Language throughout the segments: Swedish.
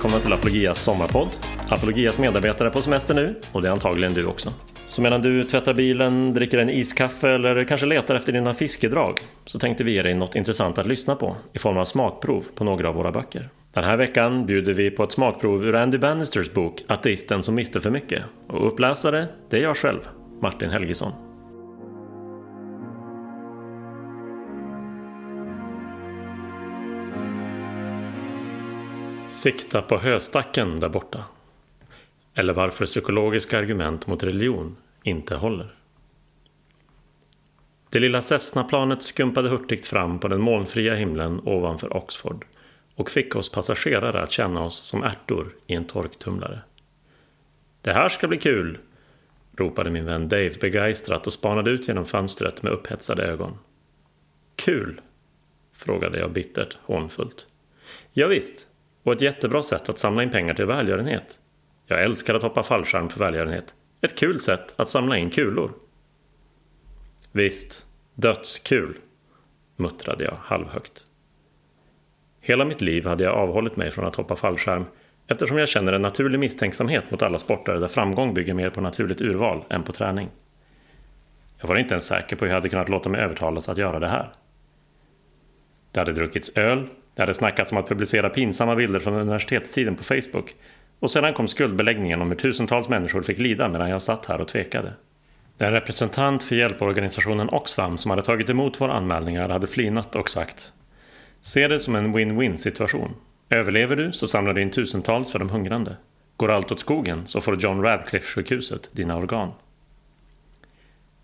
Välkomna till Apologias sommarpodd. Apologias medarbetare är på semester nu och det är antagligen du också. Så medan du tvättar bilen, dricker en iskaffe eller kanske letar efter dina fiskedrag så tänkte vi ge dig något intressant att lyssna på i form av smakprov på några av våra böcker. Den här veckan bjuder vi på ett smakprov ur Andy Bannisters bok Ateisten som miste för mycket och uppläsare, det är jag själv, Martin Helgesson. Sikta på höstacken där borta. Eller varför psykologiska argument mot religion inte håller. Det lilla Cessna-planet skumpade hurtigt fram på den molnfria himlen ovanför Oxford och fick oss passagerare att känna oss som ärtor i en torktumlare. Det här ska bli kul! ropade min vän Dave begeistrat och spanade ut genom fönstret med upphetsade ögon. Kul? frågade jag bittert, hånfullt. Ja, visst, och ett jättebra sätt att samla in pengar till välgörenhet. Jag älskar att hoppa fallskärm för välgörenhet. Ett kul sätt att samla in kulor. Visst, dödskul, muttrade jag halvhögt. Hela mitt liv hade jag avhållit mig från att hoppa fallskärm eftersom jag känner en naturlig misstänksamhet mot alla sporter där framgång bygger mer på naturligt urval än på träning. Jag var inte ens säker på hur jag hade kunnat låta mig övertalas att göra det här. Det hade druckits öl, det hade snackats om att publicera pinsamma bilder från universitetstiden på Facebook och sedan kom skuldbeläggningen om hur tusentals människor fick lida medan jag satt här och tvekade. Den representant för hjälporganisationen Oxfam som hade tagit emot våra anmälningar hade flinat och sagt Se det som en win-win situation. Överlever du så samlar du in tusentals för de hungrande. Går allt åt skogen så får John Radcliffe-sjukhuset dina organ.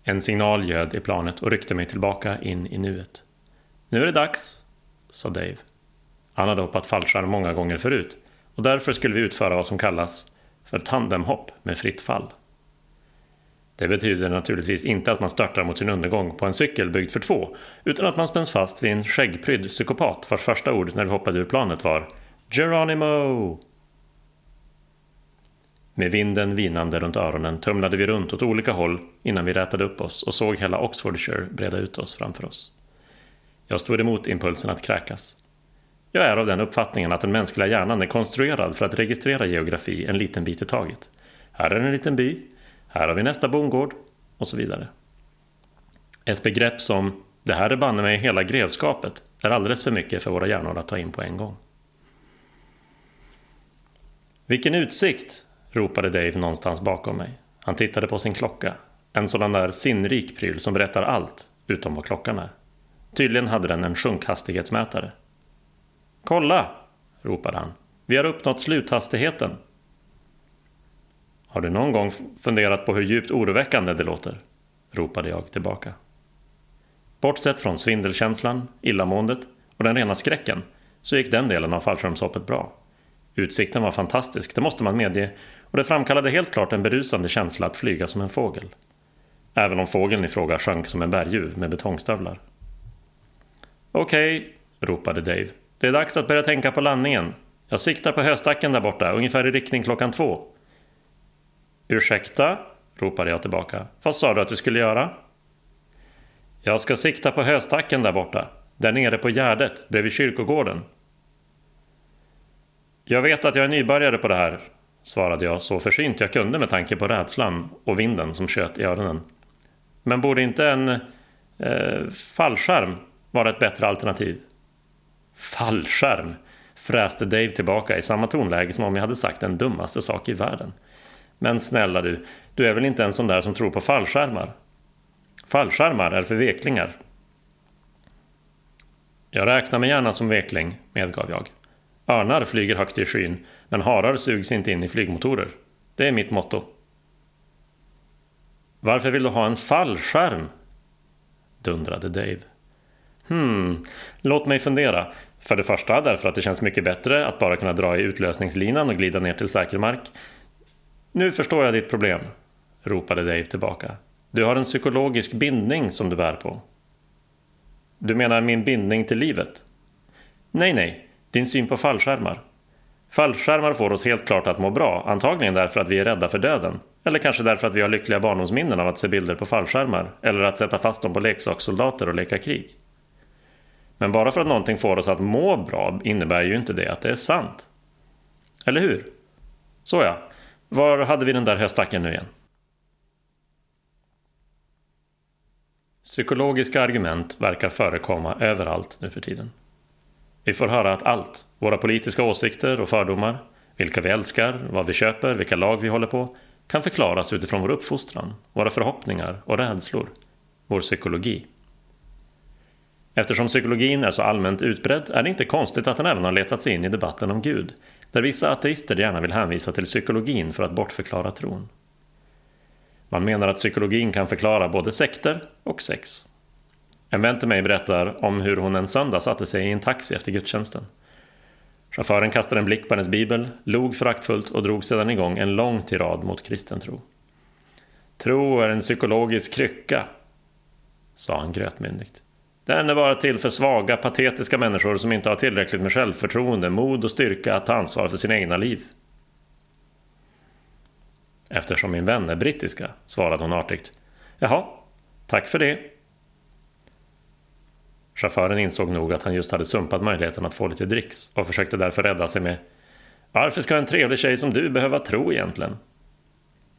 En signal ljöd i planet och ryckte mig tillbaka in i nuet. Nu är det dags, sa Dave. Han hade hoppat fallskärm många gånger förut och därför skulle vi utföra vad som kallas för tandemhopp med fritt fall. Det betyder naturligtvis inte att man störtar mot sin undergång på en cykel byggd för två, utan att man spänns fast vid en skäggprydd psykopat vars första ord när vi hoppade ur planet var Geronimo! Med vinden vinande runt öronen tumlade vi runt åt olika håll innan vi rätade upp oss och såg hela Oxfordshire breda ut oss framför oss. Jag stod emot impulsen att kräkas. Jag är av den uppfattningen att den mänskliga hjärnan är konstruerad för att registrera geografi en liten bit i taget. Här är en liten by, här har vi nästa bondgård och så vidare. Ett begrepp som ”det här är banne mig hela grevskapet” är alldeles för mycket för våra hjärnor att ta in på en gång. Vilken utsikt! ropade Dave någonstans bakom mig. Han tittade på sin klocka. En sådan där sinnrik pryl som berättar allt, utom vad klockan är. Tydligen hade den en sjunkhastighetsmätare. Kolla! ropade han. Vi har uppnått sluthastigheten. Har du någon gång funderat på hur djupt oroväckande det låter? ropade jag tillbaka. Bortsett från svindelkänslan, illamåendet och den rena skräcken så gick den delen av fallskärmshoppet bra. Utsikten var fantastisk, det måste man medge, och det framkallade helt klart en berusande känsla att flyga som en fågel. Även om fågeln i fråga sjönk som en berguv med betongstövlar. Okej, okay, ropade Dave. Det är dags att börja tänka på landningen. Jag siktar på höstacken där borta, ungefär i riktning klockan två. Ursäkta? ropade jag tillbaka. Vad sa du att du skulle göra? Jag ska sikta på höstacken där borta. Där nere på gärdet, bredvid kyrkogården. Jag vet att jag är nybörjare på det här, svarade jag så försynt jag kunde med tanke på rädslan och vinden som tjöt i öronen. Men borde inte en eh, fallskärm vara ett bättre alternativ? Fallskärm, fräste Dave tillbaka i samma tonläge som om jag hade sagt den dummaste sak i världen. Men snälla du, du är väl inte en sån där som tror på fallskärmar? Fallskärmar är för veklingar. Jag räknar mig gärna som vekling, medgav jag. Örnar flyger högt i skyn, men harar sugs inte in i flygmotorer. Det är mitt motto. Varför vill du ha en fallskärm? dundrade Dave. Hmm, låt mig fundera. För det första därför att det känns mycket bättre att bara kunna dra i utlösningslinan och glida ner till säker mark. Nu förstår jag ditt problem, ropade Dave tillbaka. Du har en psykologisk bindning som du bär på. Du menar min bindning till livet? Nej, nej, din syn på fallskärmar. Fallskärmar får oss helt klart att må bra, antagligen därför att vi är rädda för döden. Eller kanske därför att vi har lyckliga barndomsminnen av att se bilder på fallskärmar, eller att sätta fast dem på leksakssoldater och leka krig. Men bara för att någonting får oss att må bra innebär ju inte det att det är sant. eller hur? Såja, var hade vi den där höstacken nu igen? Psykologiska argument verkar förekomma överallt nu för tiden. Vi får höra att allt, våra politiska åsikter och fördomar, vilka vi älskar, vad vi köper, vilka lag vi håller på, kan förklaras utifrån vår uppfostran, våra förhoppningar och rädslor, vår psykologi. Eftersom psykologin är så allmänt utbredd är det inte konstigt att den även har letat sig in i debatten om Gud, där vissa ateister gärna vill hänvisa till psykologin för att bortförklara tron. Man menar att psykologin kan förklara både sekter och sex. En vän till mig berättar om hur hon en söndag satte sig i en taxi efter gudstjänsten. Chauffören kastade en blick på hennes bibel, log föraktfullt och drog sedan igång en lång tirad mot kristen tro. Tro är en psykologisk krycka, sa han grötmyndigt. Den är bara till för svaga, patetiska människor som inte har tillräckligt med självförtroende, mod och styrka att ta ansvar för sina egna liv. Eftersom min vän är brittiska, svarade hon artigt. Jaha, tack för det. Chauffören insåg nog att han just hade sumpat möjligheten att få lite dricks och försökte därför rädda sig med Varför ska en trevlig tjej som du behöva tro egentligen?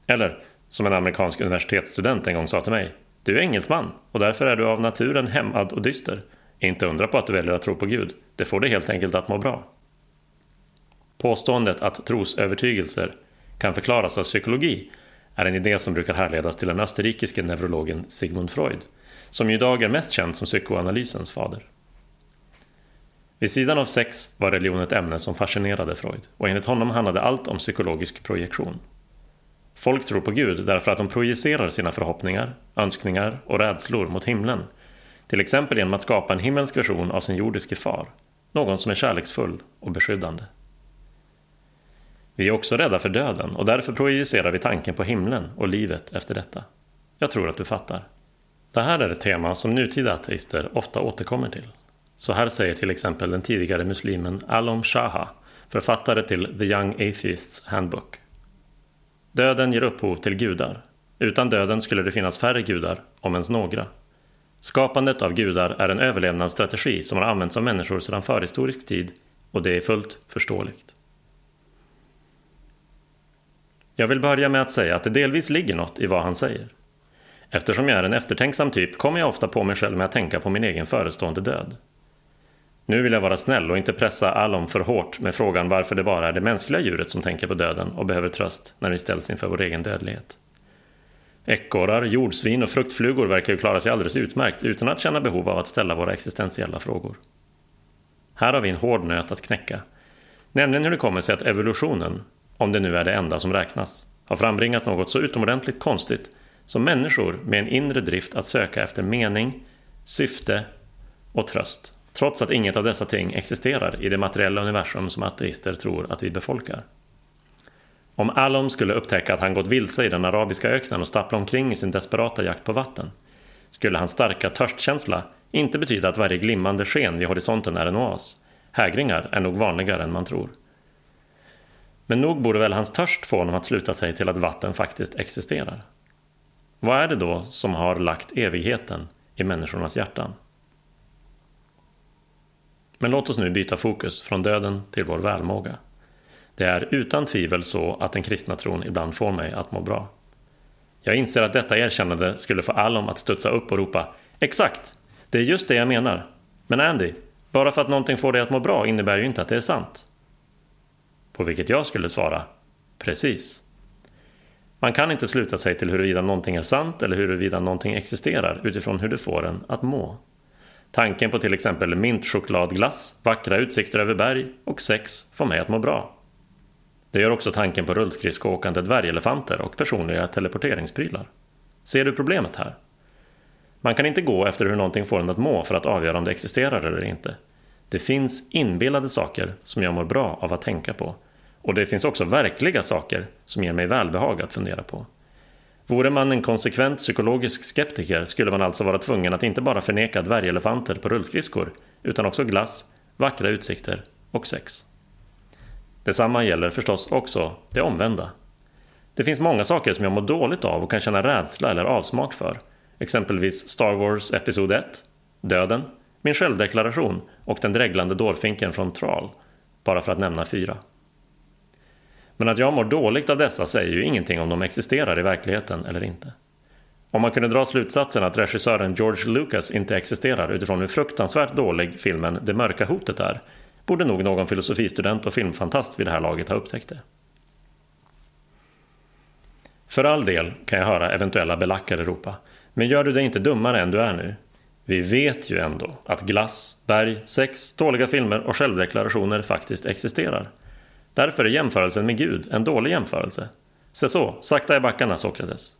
Eller, som en amerikansk universitetsstudent en gång sa till mig du är engelsman och därför är du av naturen hämmad och dyster. Inte undra på att du väljer att tro på Gud. Det får dig helt enkelt att må bra. Påståendet att trosövertygelser kan förklaras av psykologi är en idé som brukar härledas till den österrikiske neurologen Sigmund Freud, som ju idag är mest känd som psykoanalysens fader. Vid sidan av sex var religion ett ämne som fascinerade Freud och enligt honom handlade allt om psykologisk projektion. Folk tror på Gud därför att de projicerar sina förhoppningar, önskningar och rädslor mot himlen, till exempel genom att skapa en himmelsk version av sin jordiske far, någon som är kärleksfull och beskyddande. Vi är också rädda för döden och därför projicerar vi tanken på himlen och livet efter detta. Jag tror att du fattar. Det här är ett tema som nutida ateister ofta återkommer till. Så här säger till exempel den tidigare muslimen Alom Shaha, författare till The Young Atheists Handbook. Döden ger upphov till gudar. Utan döden skulle det finnas färre gudar, om ens några. Skapandet av gudar är en överlevnadsstrategi som har använts av människor sedan förhistorisk tid och det är fullt förståeligt. Jag vill börja med att säga att det delvis ligger något i vad han säger. Eftersom jag är en eftertänksam typ kommer jag ofta på mig själv med att tänka på min egen förestående död. Nu vill jag vara snäll och inte pressa Alom för hårt med frågan varför det bara är det mänskliga djuret som tänker på döden och behöver tröst när vi ställs inför vår egen dödlighet. Ekorrar, jordsvin och fruktflugor verkar ju klara sig alldeles utmärkt utan att känna behov av att ställa våra existentiella frågor. Här har vi en hård nöt att knäcka, nämligen hur det kommer sig att evolutionen, om det nu är det enda som räknas, har frambringat något så utomordentligt konstigt som människor med en inre drift att söka efter mening, syfte och tröst, trots att inget av dessa ting existerar i det materiella universum som ateister tror att vi befolkar. Om Alom skulle upptäcka att han gått vilse i den arabiska öknen och stappla omkring i sin desperata jakt på vatten, skulle hans starka törstkänsla inte betyda att varje glimmande sken vid horisonten är en oas. Hägringar är nog vanligare än man tror. Men nog borde väl hans törst få honom att sluta sig till att vatten faktiskt existerar. Vad är det då som har lagt evigheten i människornas hjärtan? Men låt oss nu byta fokus från döden till vår välmåga. Det är utan tvivel så att den kristna tron ibland får mig att må bra. Jag inser att detta erkännande skulle få Alom att studsa upp och ropa Exakt! Det är just det jag menar. Men Andy, bara för att någonting får dig att må bra innebär ju inte att det är sant. På vilket jag skulle svara Precis. Man kan inte sluta sig till huruvida någonting är sant eller huruvida någonting existerar utifrån hur det får en att må. Tanken på till exempel mintchokladglass, vackra utsikter över berg och sex får mig att må bra. Det gör också tanken på rullskridskoåkande dvärgelefanter och personliga teleporteringsprylar. Ser du problemet här? Man kan inte gå efter hur någonting får en att må för att avgöra om det existerar eller inte. Det finns inbillade saker som jag mår bra av att tänka på och det finns också verkliga saker som ger mig välbehag att fundera på. Vore man en konsekvent psykologisk skeptiker skulle man alltså vara tvungen att inte bara förneka dvärgelefanter på rullskridskor utan också glass, vackra utsikter och sex. Detsamma gäller förstås också det omvända. Det finns många saker som jag mår dåligt av och kan känna rädsla eller avsmak för. Exempelvis Star Wars Episod 1, Döden, min självdeklaration och den dreglande dårfinken från Tral, bara för att nämna fyra. Men att jag mår dåligt av dessa säger ju ingenting om de existerar i verkligheten eller inte. Om man kunde dra slutsatsen att regissören George Lucas inte existerar utifrån hur fruktansvärt dålig filmen Det mörka hotet är, borde nog någon filosofistudent och filmfantast vid det här laget ha upptäckt det. För all del kan jag höra eventuella belackare ropa, men gör du dig inte dummare än du är nu? Vi vet ju ändå att glass, berg, sex, dåliga filmer och självdeklarationer faktiskt existerar. Därför är jämförelsen med Gud en dålig jämförelse. Se så, sakta i backarna Sokrates.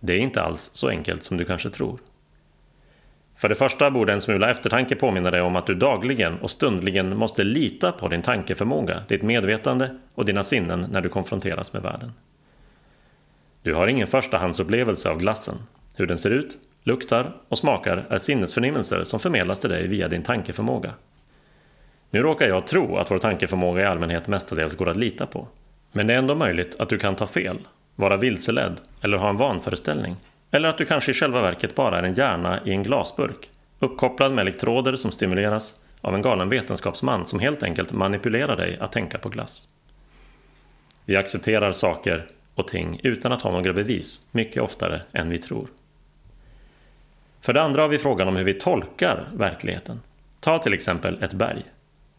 Det är inte alls så enkelt som du kanske tror. För det första borde en smula eftertanke påminna dig om att du dagligen och stundligen måste lita på din tankeförmåga, ditt medvetande och dina sinnen när du konfronteras med världen. Du har ingen förstahandsupplevelse av glassen. Hur den ser ut, luktar och smakar är sinnesförnimmelser som förmedlas till dig via din tankeförmåga. Nu råkar jag tro att vår tankeförmåga i allmänhet mestadels går att lita på. Men det är ändå möjligt att du kan ta fel, vara vilseledd eller ha en vanföreställning. Eller att du kanske i själva verket bara är en hjärna i en glasburk, uppkopplad med elektroder som stimuleras av en galen vetenskapsman som helt enkelt manipulerar dig att tänka på glass. Vi accepterar saker och ting utan att ha några bevis mycket oftare än vi tror. För det andra har vi frågan om hur vi tolkar verkligheten. Ta till exempel ett berg.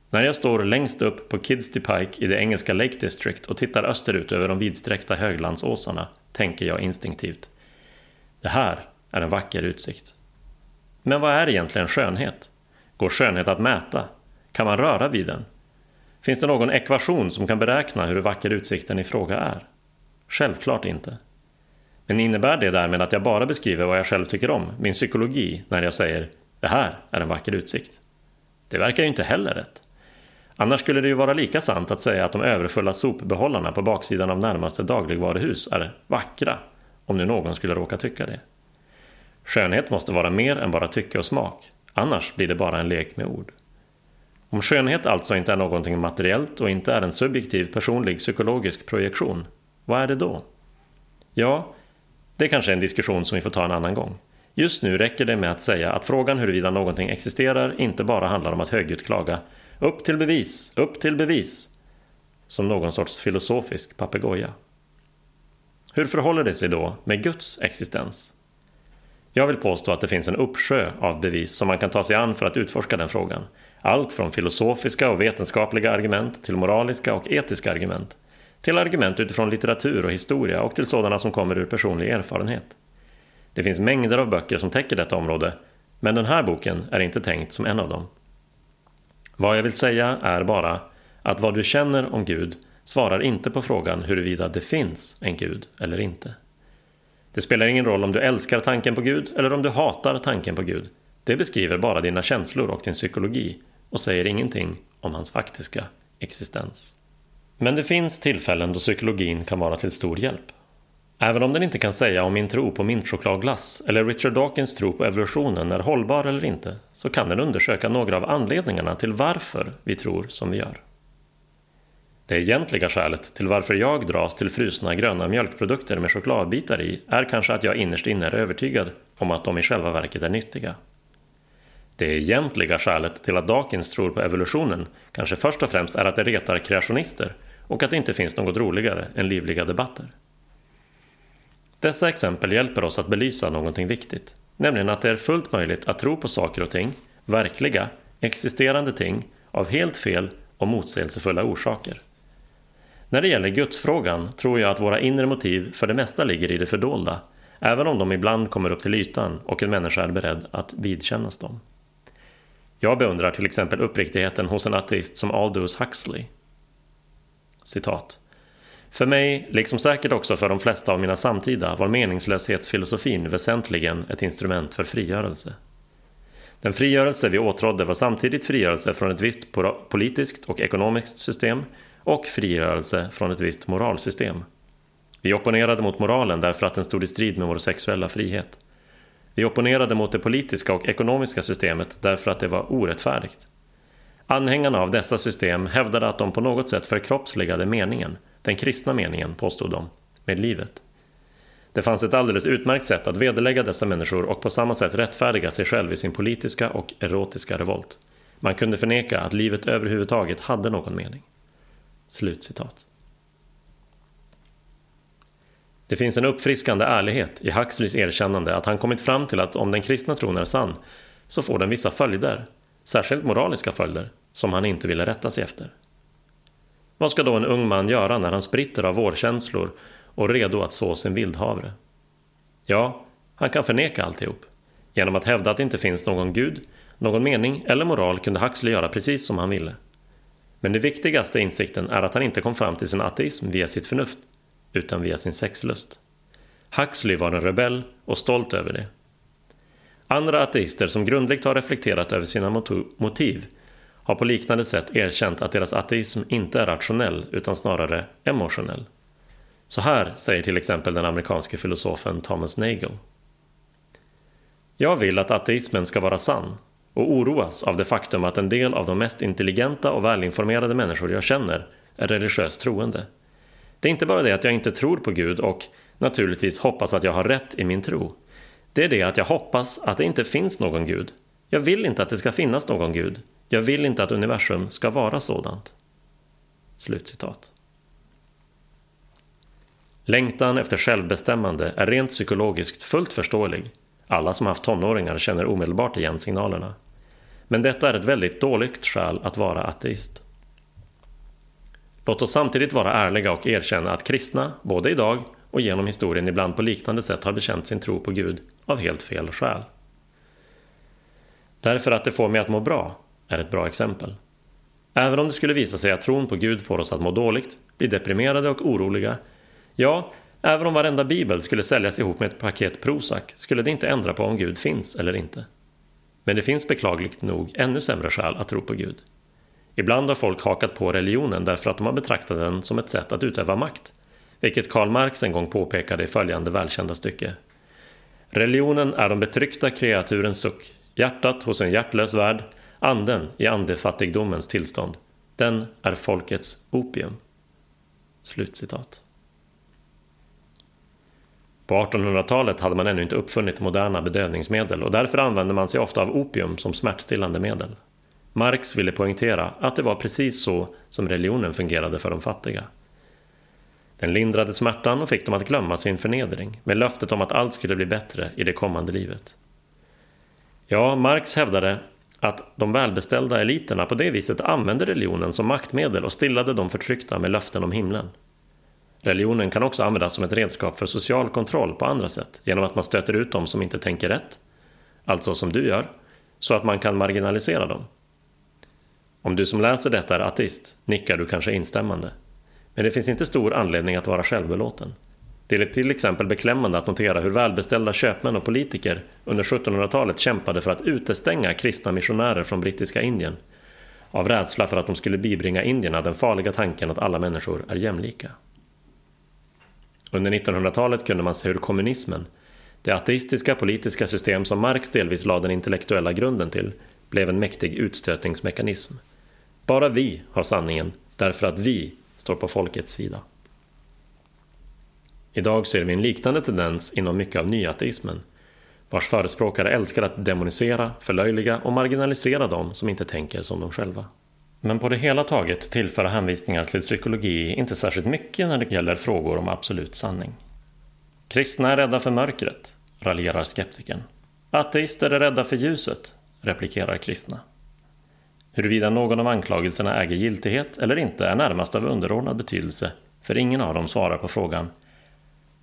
När jag står längst upp på Kidsty Pike i det engelska Lake District och tittar österut över de vidsträckta höglandsåsarna tänker jag instinktivt. Det här är en vacker utsikt. Men vad är egentligen skönhet? Går skönhet att mäta? Kan man röra vid den? Finns det någon ekvation som kan beräkna hur vacker utsikten i fråga är? Självklart inte. Men innebär det därmed att jag bara beskriver vad jag själv tycker om, min psykologi, när jag säger det här är en vacker utsikt? Det verkar ju inte heller rätt. Annars skulle det ju vara lika sant att säga att de överfulla sopbehållarna på baksidan av närmaste dagligvaruhus är vackra, om nu någon skulle råka tycka det. Skönhet måste vara mer än bara tycke och smak, annars blir det bara en lek med ord. Om skönhet alltså inte är någonting materiellt och inte är en subjektiv personlig psykologisk projektion, vad är det då? Ja, det kanske är en diskussion som vi får ta en annan gång. Just nu räcker det med att säga att frågan huruvida någonting existerar inte bara handlar om att högljutt klaga upp till bevis, upp till bevis. Som någon sorts filosofisk papegoja. Hur förhåller det sig då med Guds existens? Jag vill påstå att det finns en uppsjö av bevis som man kan ta sig an för att utforska den frågan. Allt från filosofiska och vetenskapliga argument till moraliska och etiska argument. Till argument utifrån litteratur och historia och till sådana som kommer ur personlig erfarenhet. Det finns mängder av böcker som täcker detta område, men den här boken är inte tänkt som en av dem. Vad jag vill säga är bara att vad du känner om Gud svarar inte på frågan huruvida det finns en Gud eller inte. Det spelar ingen roll om du älskar tanken på Gud eller om du hatar tanken på Gud. Det beskriver bara dina känslor och din psykologi och säger ingenting om hans faktiska existens. Men det finns tillfällen då psykologin kan vara till stor hjälp. Även om den inte kan säga om min tro på mintchokladglass eller Richard Dawkins tro på evolutionen är hållbar eller inte, så kan den undersöka några av anledningarna till varför vi tror som vi gör. Det egentliga skälet till varför jag dras till frusna gröna mjölkprodukter med chokladbitar i är kanske att jag innerst inne är övertygad om att de i själva verket är nyttiga. Det egentliga skälet till att Dawkins tror på evolutionen kanske först och främst är att det retar kreationister och att det inte finns något roligare än livliga debatter. Dessa exempel hjälper oss att belysa någonting viktigt, nämligen att det är fullt möjligt att tro på saker och ting, verkliga, existerande ting, av helt fel och motsägelsefulla orsaker. När det gäller gudsfrågan tror jag att våra inre motiv för det mesta ligger i det fördolda, även om de ibland kommer upp till ytan och en människa är beredd att vidkännas dem. Jag beundrar till exempel uppriktigheten hos en ateist som Aldous Huxley. Citat. För mig, liksom säkert också för de flesta av mina samtida, var meningslöshetsfilosofin väsentligen ett instrument för frigörelse. Den frigörelse vi åtrådde var samtidigt frigörelse från ett visst politiskt och ekonomiskt system och frigörelse från ett visst moralsystem. Vi opponerade mot moralen därför att den stod i strid med vår sexuella frihet. Vi opponerade mot det politiska och ekonomiska systemet därför att det var orättfärdigt. Anhängarna av dessa system hävdade att de på något sätt förkroppsligade meningen, den kristna meningen, påstod de, med livet. Det fanns ett alldeles utmärkt sätt att vederlägga dessa människor och på samma sätt rättfärdiga sig själv i sin politiska och erotiska revolt. Man kunde förneka att livet överhuvudtaget hade någon mening. Slutcitat. Det finns en uppfriskande ärlighet i Huxleys erkännande att han kommit fram till att om den kristna tron är sann så får den vissa följder, särskilt moraliska följder, som han inte ville rätta sig efter. Vad ska då en ung man göra när han spritter av vårkänslor och redo att så sin vildhavre? Ja, han kan förneka alltihop. Genom att hävda att det inte finns någon gud, någon mening eller moral kunde Huxley göra precis som han ville. Men det viktigaste insikten är att han inte kom fram till sin ateism via sitt förnuft, utan via sin sexlust. Huxley var en rebell och stolt över det. Andra ateister som grundligt har reflekterat över sina motiv har på liknande sätt erkänt att deras ateism inte är rationell utan snarare emotionell. Så här säger till exempel den amerikanske filosofen Thomas Nagel. Jag vill att ateismen ska vara sann och oroas av det faktum att en del av de mest intelligenta och välinformerade människor jag känner är religiöst troende. Det är inte bara det att jag inte tror på Gud och naturligtvis hoppas att jag har rätt i min tro. Det är det att jag hoppas att det inte finns någon Gud. Jag vill inte att det ska finnas någon Gud. Jag vill inte att universum ska vara sådant. Slutcitat. Längtan efter självbestämmande är rent psykologiskt fullt förståelig. Alla som haft tonåringar känner omedelbart igen signalerna. Men detta är ett väldigt dåligt skäl att vara ateist. Låt oss samtidigt vara ärliga och erkänna att kristna, både idag och genom historien ibland på liknande sätt har bekänt sin tro på Gud av helt fel skäl. Därför att det får mig att må bra, är ett bra exempel. Även om det skulle visa sig att tron på Gud får oss att må dåligt, bli deprimerade och oroliga, ja, även om varenda bibel skulle säljas ihop med ett paket Prozac skulle det inte ändra på om Gud finns eller inte. Men det finns beklagligt nog ännu sämre skäl att tro på Gud. Ibland har folk hakat på religionen därför att de har betraktat den som ett sätt att utöva makt, vilket Karl Marx en gång påpekade i följande välkända stycke. Religionen är de betryckta kreaturens suck, hjärtat hos en hjärtlös värld, anden i andefattigdomens tillstånd. Den är folkets opium. Slutcitat. På 1800-talet hade man ännu inte uppfunnit moderna bedövningsmedel och därför använde man sig ofta av opium som smärtstillande medel. Marx ville poängtera att det var precis så som religionen fungerade för de fattiga. Den lindrade smärtan och fick dem att glömma sin förnedring med löftet om att allt skulle bli bättre i det kommande livet. Ja, Marx hävdade att de välbeställda eliterna på det viset använde religionen som maktmedel och stillade de förtryckta med löften om himlen. Religionen kan också användas som ett redskap för social kontroll på andra sätt genom att man stöter ut dem som inte tänker rätt, alltså som du gör, så att man kan marginalisera dem. Om du som läser detta är ateist nickar du kanske instämmande. Men det finns inte stor anledning att vara självbelåten. Det är till exempel beklämmande att notera hur välbeställda köpmän och politiker under 1700-talet kämpade för att utestänga kristna missionärer från brittiska Indien av rädsla för att de skulle bibringa indierna den farliga tanken att alla människor är jämlika. Under 1900-talet kunde man se hur kommunismen, det ateistiska politiska system som Marx delvis lade den intellektuella grunden till, blev en mäktig utstötningsmekanism. Bara vi har sanningen därför att vi står på folkets sida. Idag ser vi en liknande tendens inom mycket av nyateismen, vars förespråkare älskar att demonisera, förlöjliga och marginalisera dem som inte tänker som de själva. Men på det hela taget tillför hänvisningar till psykologi inte särskilt mycket när det gäller frågor om absolut sanning. Kristna är rädda för mörkret, raljerar skeptikern. Ateister är rädda för ljuset, replikerar kristna. Huruvida någon av anklagelserna äger giltighet eller inte är närmast av underordnad betydelse, för ingen av dem svarar på frågan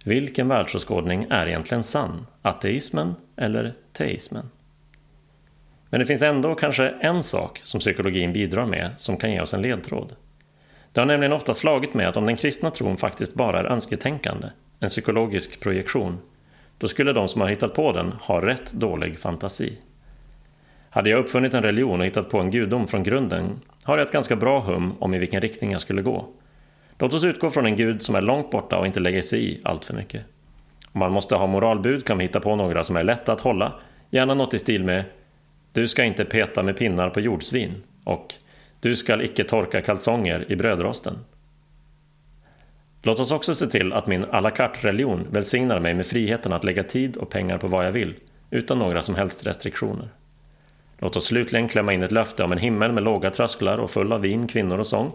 vilken världsåskådning är egentligen sann? Ateismen eller teismen? Men det finns ändå kanske en sak som psykologin bidrar med som kan ge oss en ledtråd. Det har nämligen ofta slagit mig att om den kristna tron faktiskt bara är önsketänkande, en psykologisk projektion, då skulle de som har hittat på den ha rätt dålig fantasi. Hade jag uppfunnit en religion och hittat på en gudom från grunden har jag ett ganska bra hum om i vilken riktning jag skulle gå. Låt oss utgå från en gud som är långt borta och inte lägger sig i allt för mycket. Om man måste ha moralbud kan vi hitta på några som är lätta att hålla, gärna något i stil med Du ska inte peta med pinnar på jordsvin och Du ska icke torka kalsonger i brödrosten. Låt oss också se till att min à la carte-religion välsignar mig med friheten att lägga tid och pengar på vad jag vill, utan några som helst restriktioner. Låt oss slutligen klämma in ett löfte om en himmel med låga trösklar och full av vin, kvinnor och sång.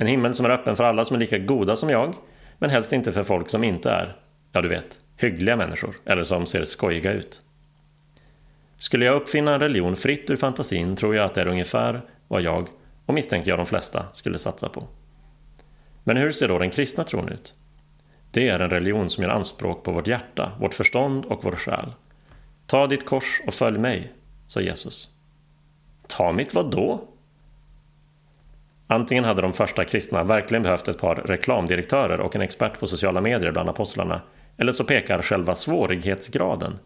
En himmel som är öppen för alla som är lika goda som jag, men helst inte för folk som inte är, ja du vet, hyggliga människor eller som ser skojiga ut. Skulle jag uppfinna en religion fritt ur fantasin tror jag att det är ungefär vad jag, och misstänker jag de flesta, skulle satsa på. Men hur ser då den kristna tron ut? Det är en religion som gör anspråk på vårt hjärta, vårt förstånd och vår själ. Ta ditt kors och följ mig, sa Jesus. Ta mitt vad då? Antingen hade de första kristna verkligen behövt ett par reklamdirektörer och en expert på sociala medier bland apostlarna, eller så pekar själva svårighetsgraden,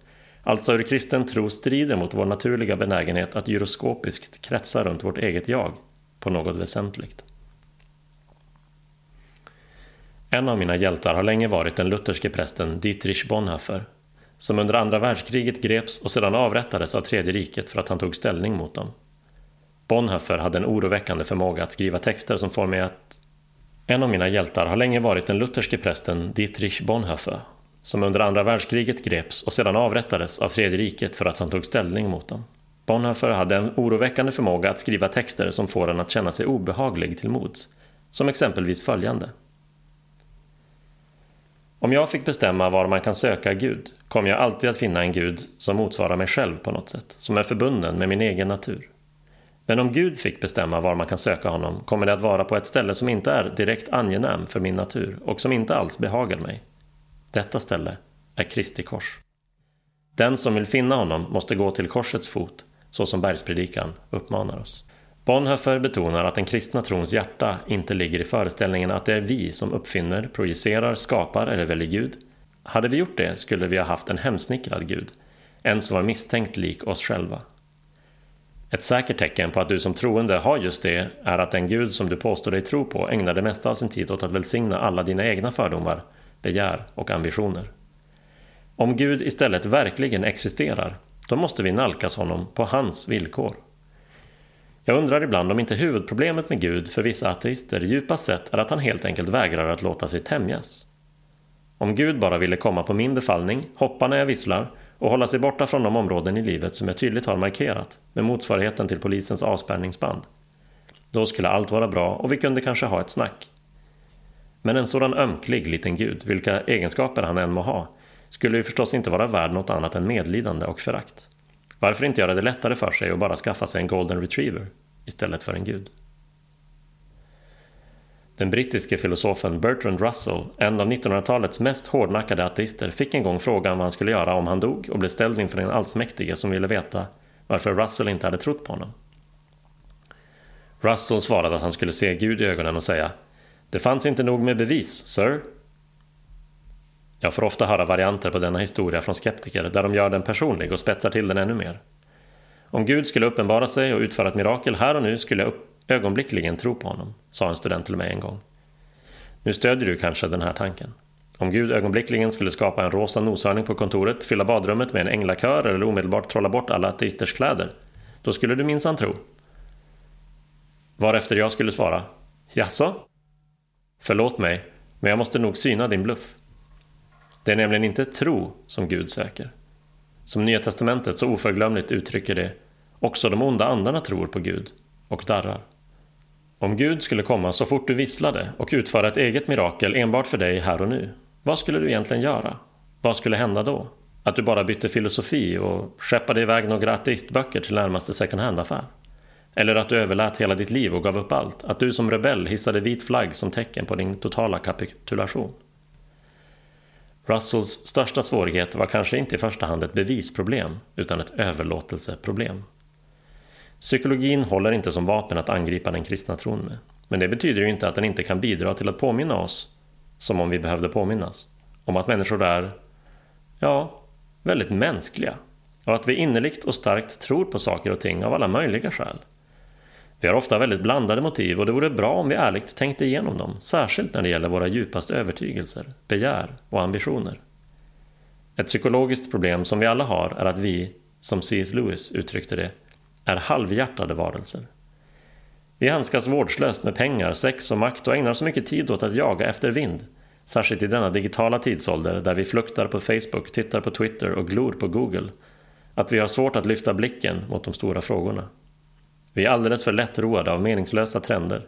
alltså hur kristen tro strider mot vår naturliga benägenhet att gyroskopiskt kretsa runt vårt eget jag, på något väsentligt. En av mina hjältar har länge varit den lutherske prästen Dietrich Bonhoeffer, som under andra världskriget greps och sedan avrättades av Tredje riket för att han tog ställning mot dem. Bonhoeffer hade en oroväckande förmåga att skriva texter som får mig att... En av mina hjältar har länge varit den lutherske prästen Dietrich Bonhoeffer, som under andra världskriget greps och sedan avrättades av Tredje riket för att han tog ställning mot dem. Bonhoeffer hade en oroväckande förmåga att skriva texter som får en att känna sig obehaglig till mods, som exempelvis följande. Om jag fick bestämma var man kan söka Gud kommer jag alltid att finna en Gud som motsvarar mig själv på något sätt, som är förbunden med min egen natur. Men om Gud fick bestämma var man kan söka honom kommer det att vara på ett ställe som inte är direkt angenäm för min natur och som inte alls behagar mig. Detta ställe är Kristi kors. Den som vill finna honom måste gå till korsets fot, så som bergspredikan uppmanar oss. Bonhoeffer betonar att den kristna trons hjärta inte ligger i föreställningen att det är vi som uppfinner, projicerar, skapar eller väljer Gud. Hade vi gjort det skulle vi ha haft en hemsnickrad Gud, en som var misstänkt lik oss själva. Ett säkert tecken på att du som troende har just det är att den Gud som du påstår dig tro på ägnar det mesta av sin tid åt att välsigna alla dina egna fördomar, begär och ambitioner. Om Gud istället verkligen existerar, då måste vi nalkas honom på hans villkor. Jag undrar ibland om inte huvudproblemet med Gud för vissa ateister djupast sett är att han helt enkelt vägrar att låta sig tämjas. Om Gud bara ville komma på min befallning, hoppa när jag visslar och hålla sig borta från de områden i livet som jag tydligt har markerat med motsvarigheten till polisens avspärrningsband. Då skulle allt vara bra och vi kunde kanske ha ett snack. Men en sådan ömklig liten gud, vilka egenskaper han än må ha, skulle ju förstås inte vara värd något annat än medlidande och förakt. Varför inte göra det lättare för sig och bara skaffa sig en golden retriever istället för en gud? Den brittiske filosofen Bertrand Russell, en av 1900-talets mest hårdnackade ateister, fick en gång frågan vad han skulle göra om han dog och blev ställd inför den allsmäktige som ville veta varför Russell inte hade trott på honom. Russell svarade att han skulle se Gud i ögonen och säga Det fanns inte nog med bevis, sir. Jag får ofta höra varianter på denna historia från skeptiker där de gör den personlig och spetsar till den ännu mer. Om Gud skulle uppenbara sig och utföra ett mirakel här och nu skulle jag ögonblickligen tro på honom, sa en student till mig en gång. Nu stödjer du kanske den här tanken. Om Gud ögonblickligen skulle skapa en rosa noshörning på kontoret, fylla badrummet med en änglakör eller omedelbart trolla bort alla ateisters kläder, då skulle du minsann tro. Varefter jag skulle svara, jaså? Förlåt mig, men jag måste nog syna din bluff. Det är nämligen inte tro som Gud söker. Som Nya Testamentet så oförglömligt uttrycker det, också de onda andarna tror på Gud och darrar. Om Gud skulle komma så fort du visslade och utföra ett eget mirakel enbart för dig här och nu, vad skulle du egentligen göra? Vad skulle hända då? Att du bara bytte filosofi och skeppade iväg några ateistböcker till närmaste second hand-affär? Eller att du överlät hela ditt liv och gav upp allt? Att du som rebell hissade vit flagg som tecken på din totala kapitulation? Russells största svårighet var kanske inte i första hand ett bevisproblem, utan ett överlåtelseproblem. Psykologin håller inte som vapen att angripa den kristna tron med. Men det betyder ju inte att den inte kan bidra till att påminna oss, som om vi behövde påminnas, om att människor är, ja, väldigt mänskliga. Och att vi innerligt och starkt tror på saker och ting av alla möjliga skäl. Vi har ofta väldigt blandade motiv och det vore bra om vi ärligt tänkte igenom dem, särskilt när det gäller våra djupaste övertygelser, begär och ambitioner. Ett psykologiskt problem som vi alla har är att vi, som C.S. Lewis uttryckte det, är halvhjärtade varelser. Vi handskas vårdslöst med pengar, sex och makt och ägnar så mycket tid åt att jaga efter vind, särskilt i denna digitala tidsålder där vi fluktar på Facebook, tittar på Twitter och glor på Google, att vi har svårt att lyfta blicken mot de stora frågorna. Vi är alldeles för lättroade av meningslösa trender.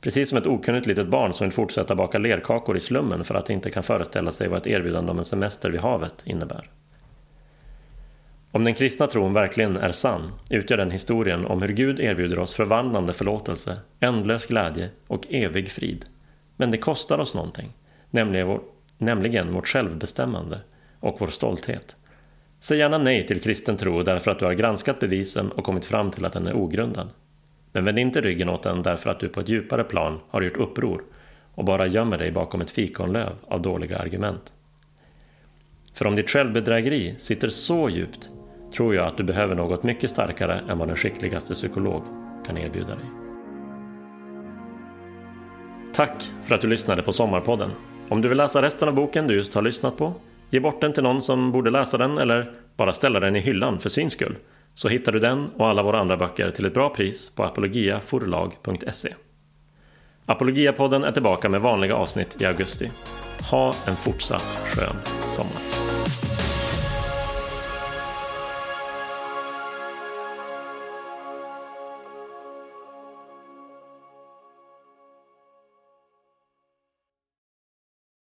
Precis som ett okunnigt litet barn som vill fortsätta baka lerkakor i slummen för att det inte kan föreställa sig vad ett erbjudande om en semester vid havet innebär. Om den kristna tron verkligen är sann utgör den historien om hur Gud erbjuder oss förvandlande förlåtelse, ändlös glädje och evig frid. Men det kostar oss någonting, nämligen, vår, nämligen vårt självbestämmande och vår stolthet. Säg gärna nej till kristen tro därför att du har granskat bevisen och kommit fram till att den är ogrundad. Men vänd inte ryggen åt den därför att du på ett djupare plan har gjort uppror och bara gömmer dig bakom ett fikonlöv av dåliga argument. För om ditt självbedrägeri sitter så djupt tror jag att du behöver något mycket starkare än vad den skickligaste psykolog kan erbjuda dig. Tack för att du lyssnade på Sommarpodden. Om du vill läsa resten av boken du just har lyssnat på, ge bort den till någon som borde läsa den eller bara ställa den i hyllan för syns skull, så hittar du den och alla våra andra böcker till ett bra pris på apologiaforlag.se. Apologiapodden är tillbaka med vanliga avsnitt i augusti. Ha en fortsatt skön sommar.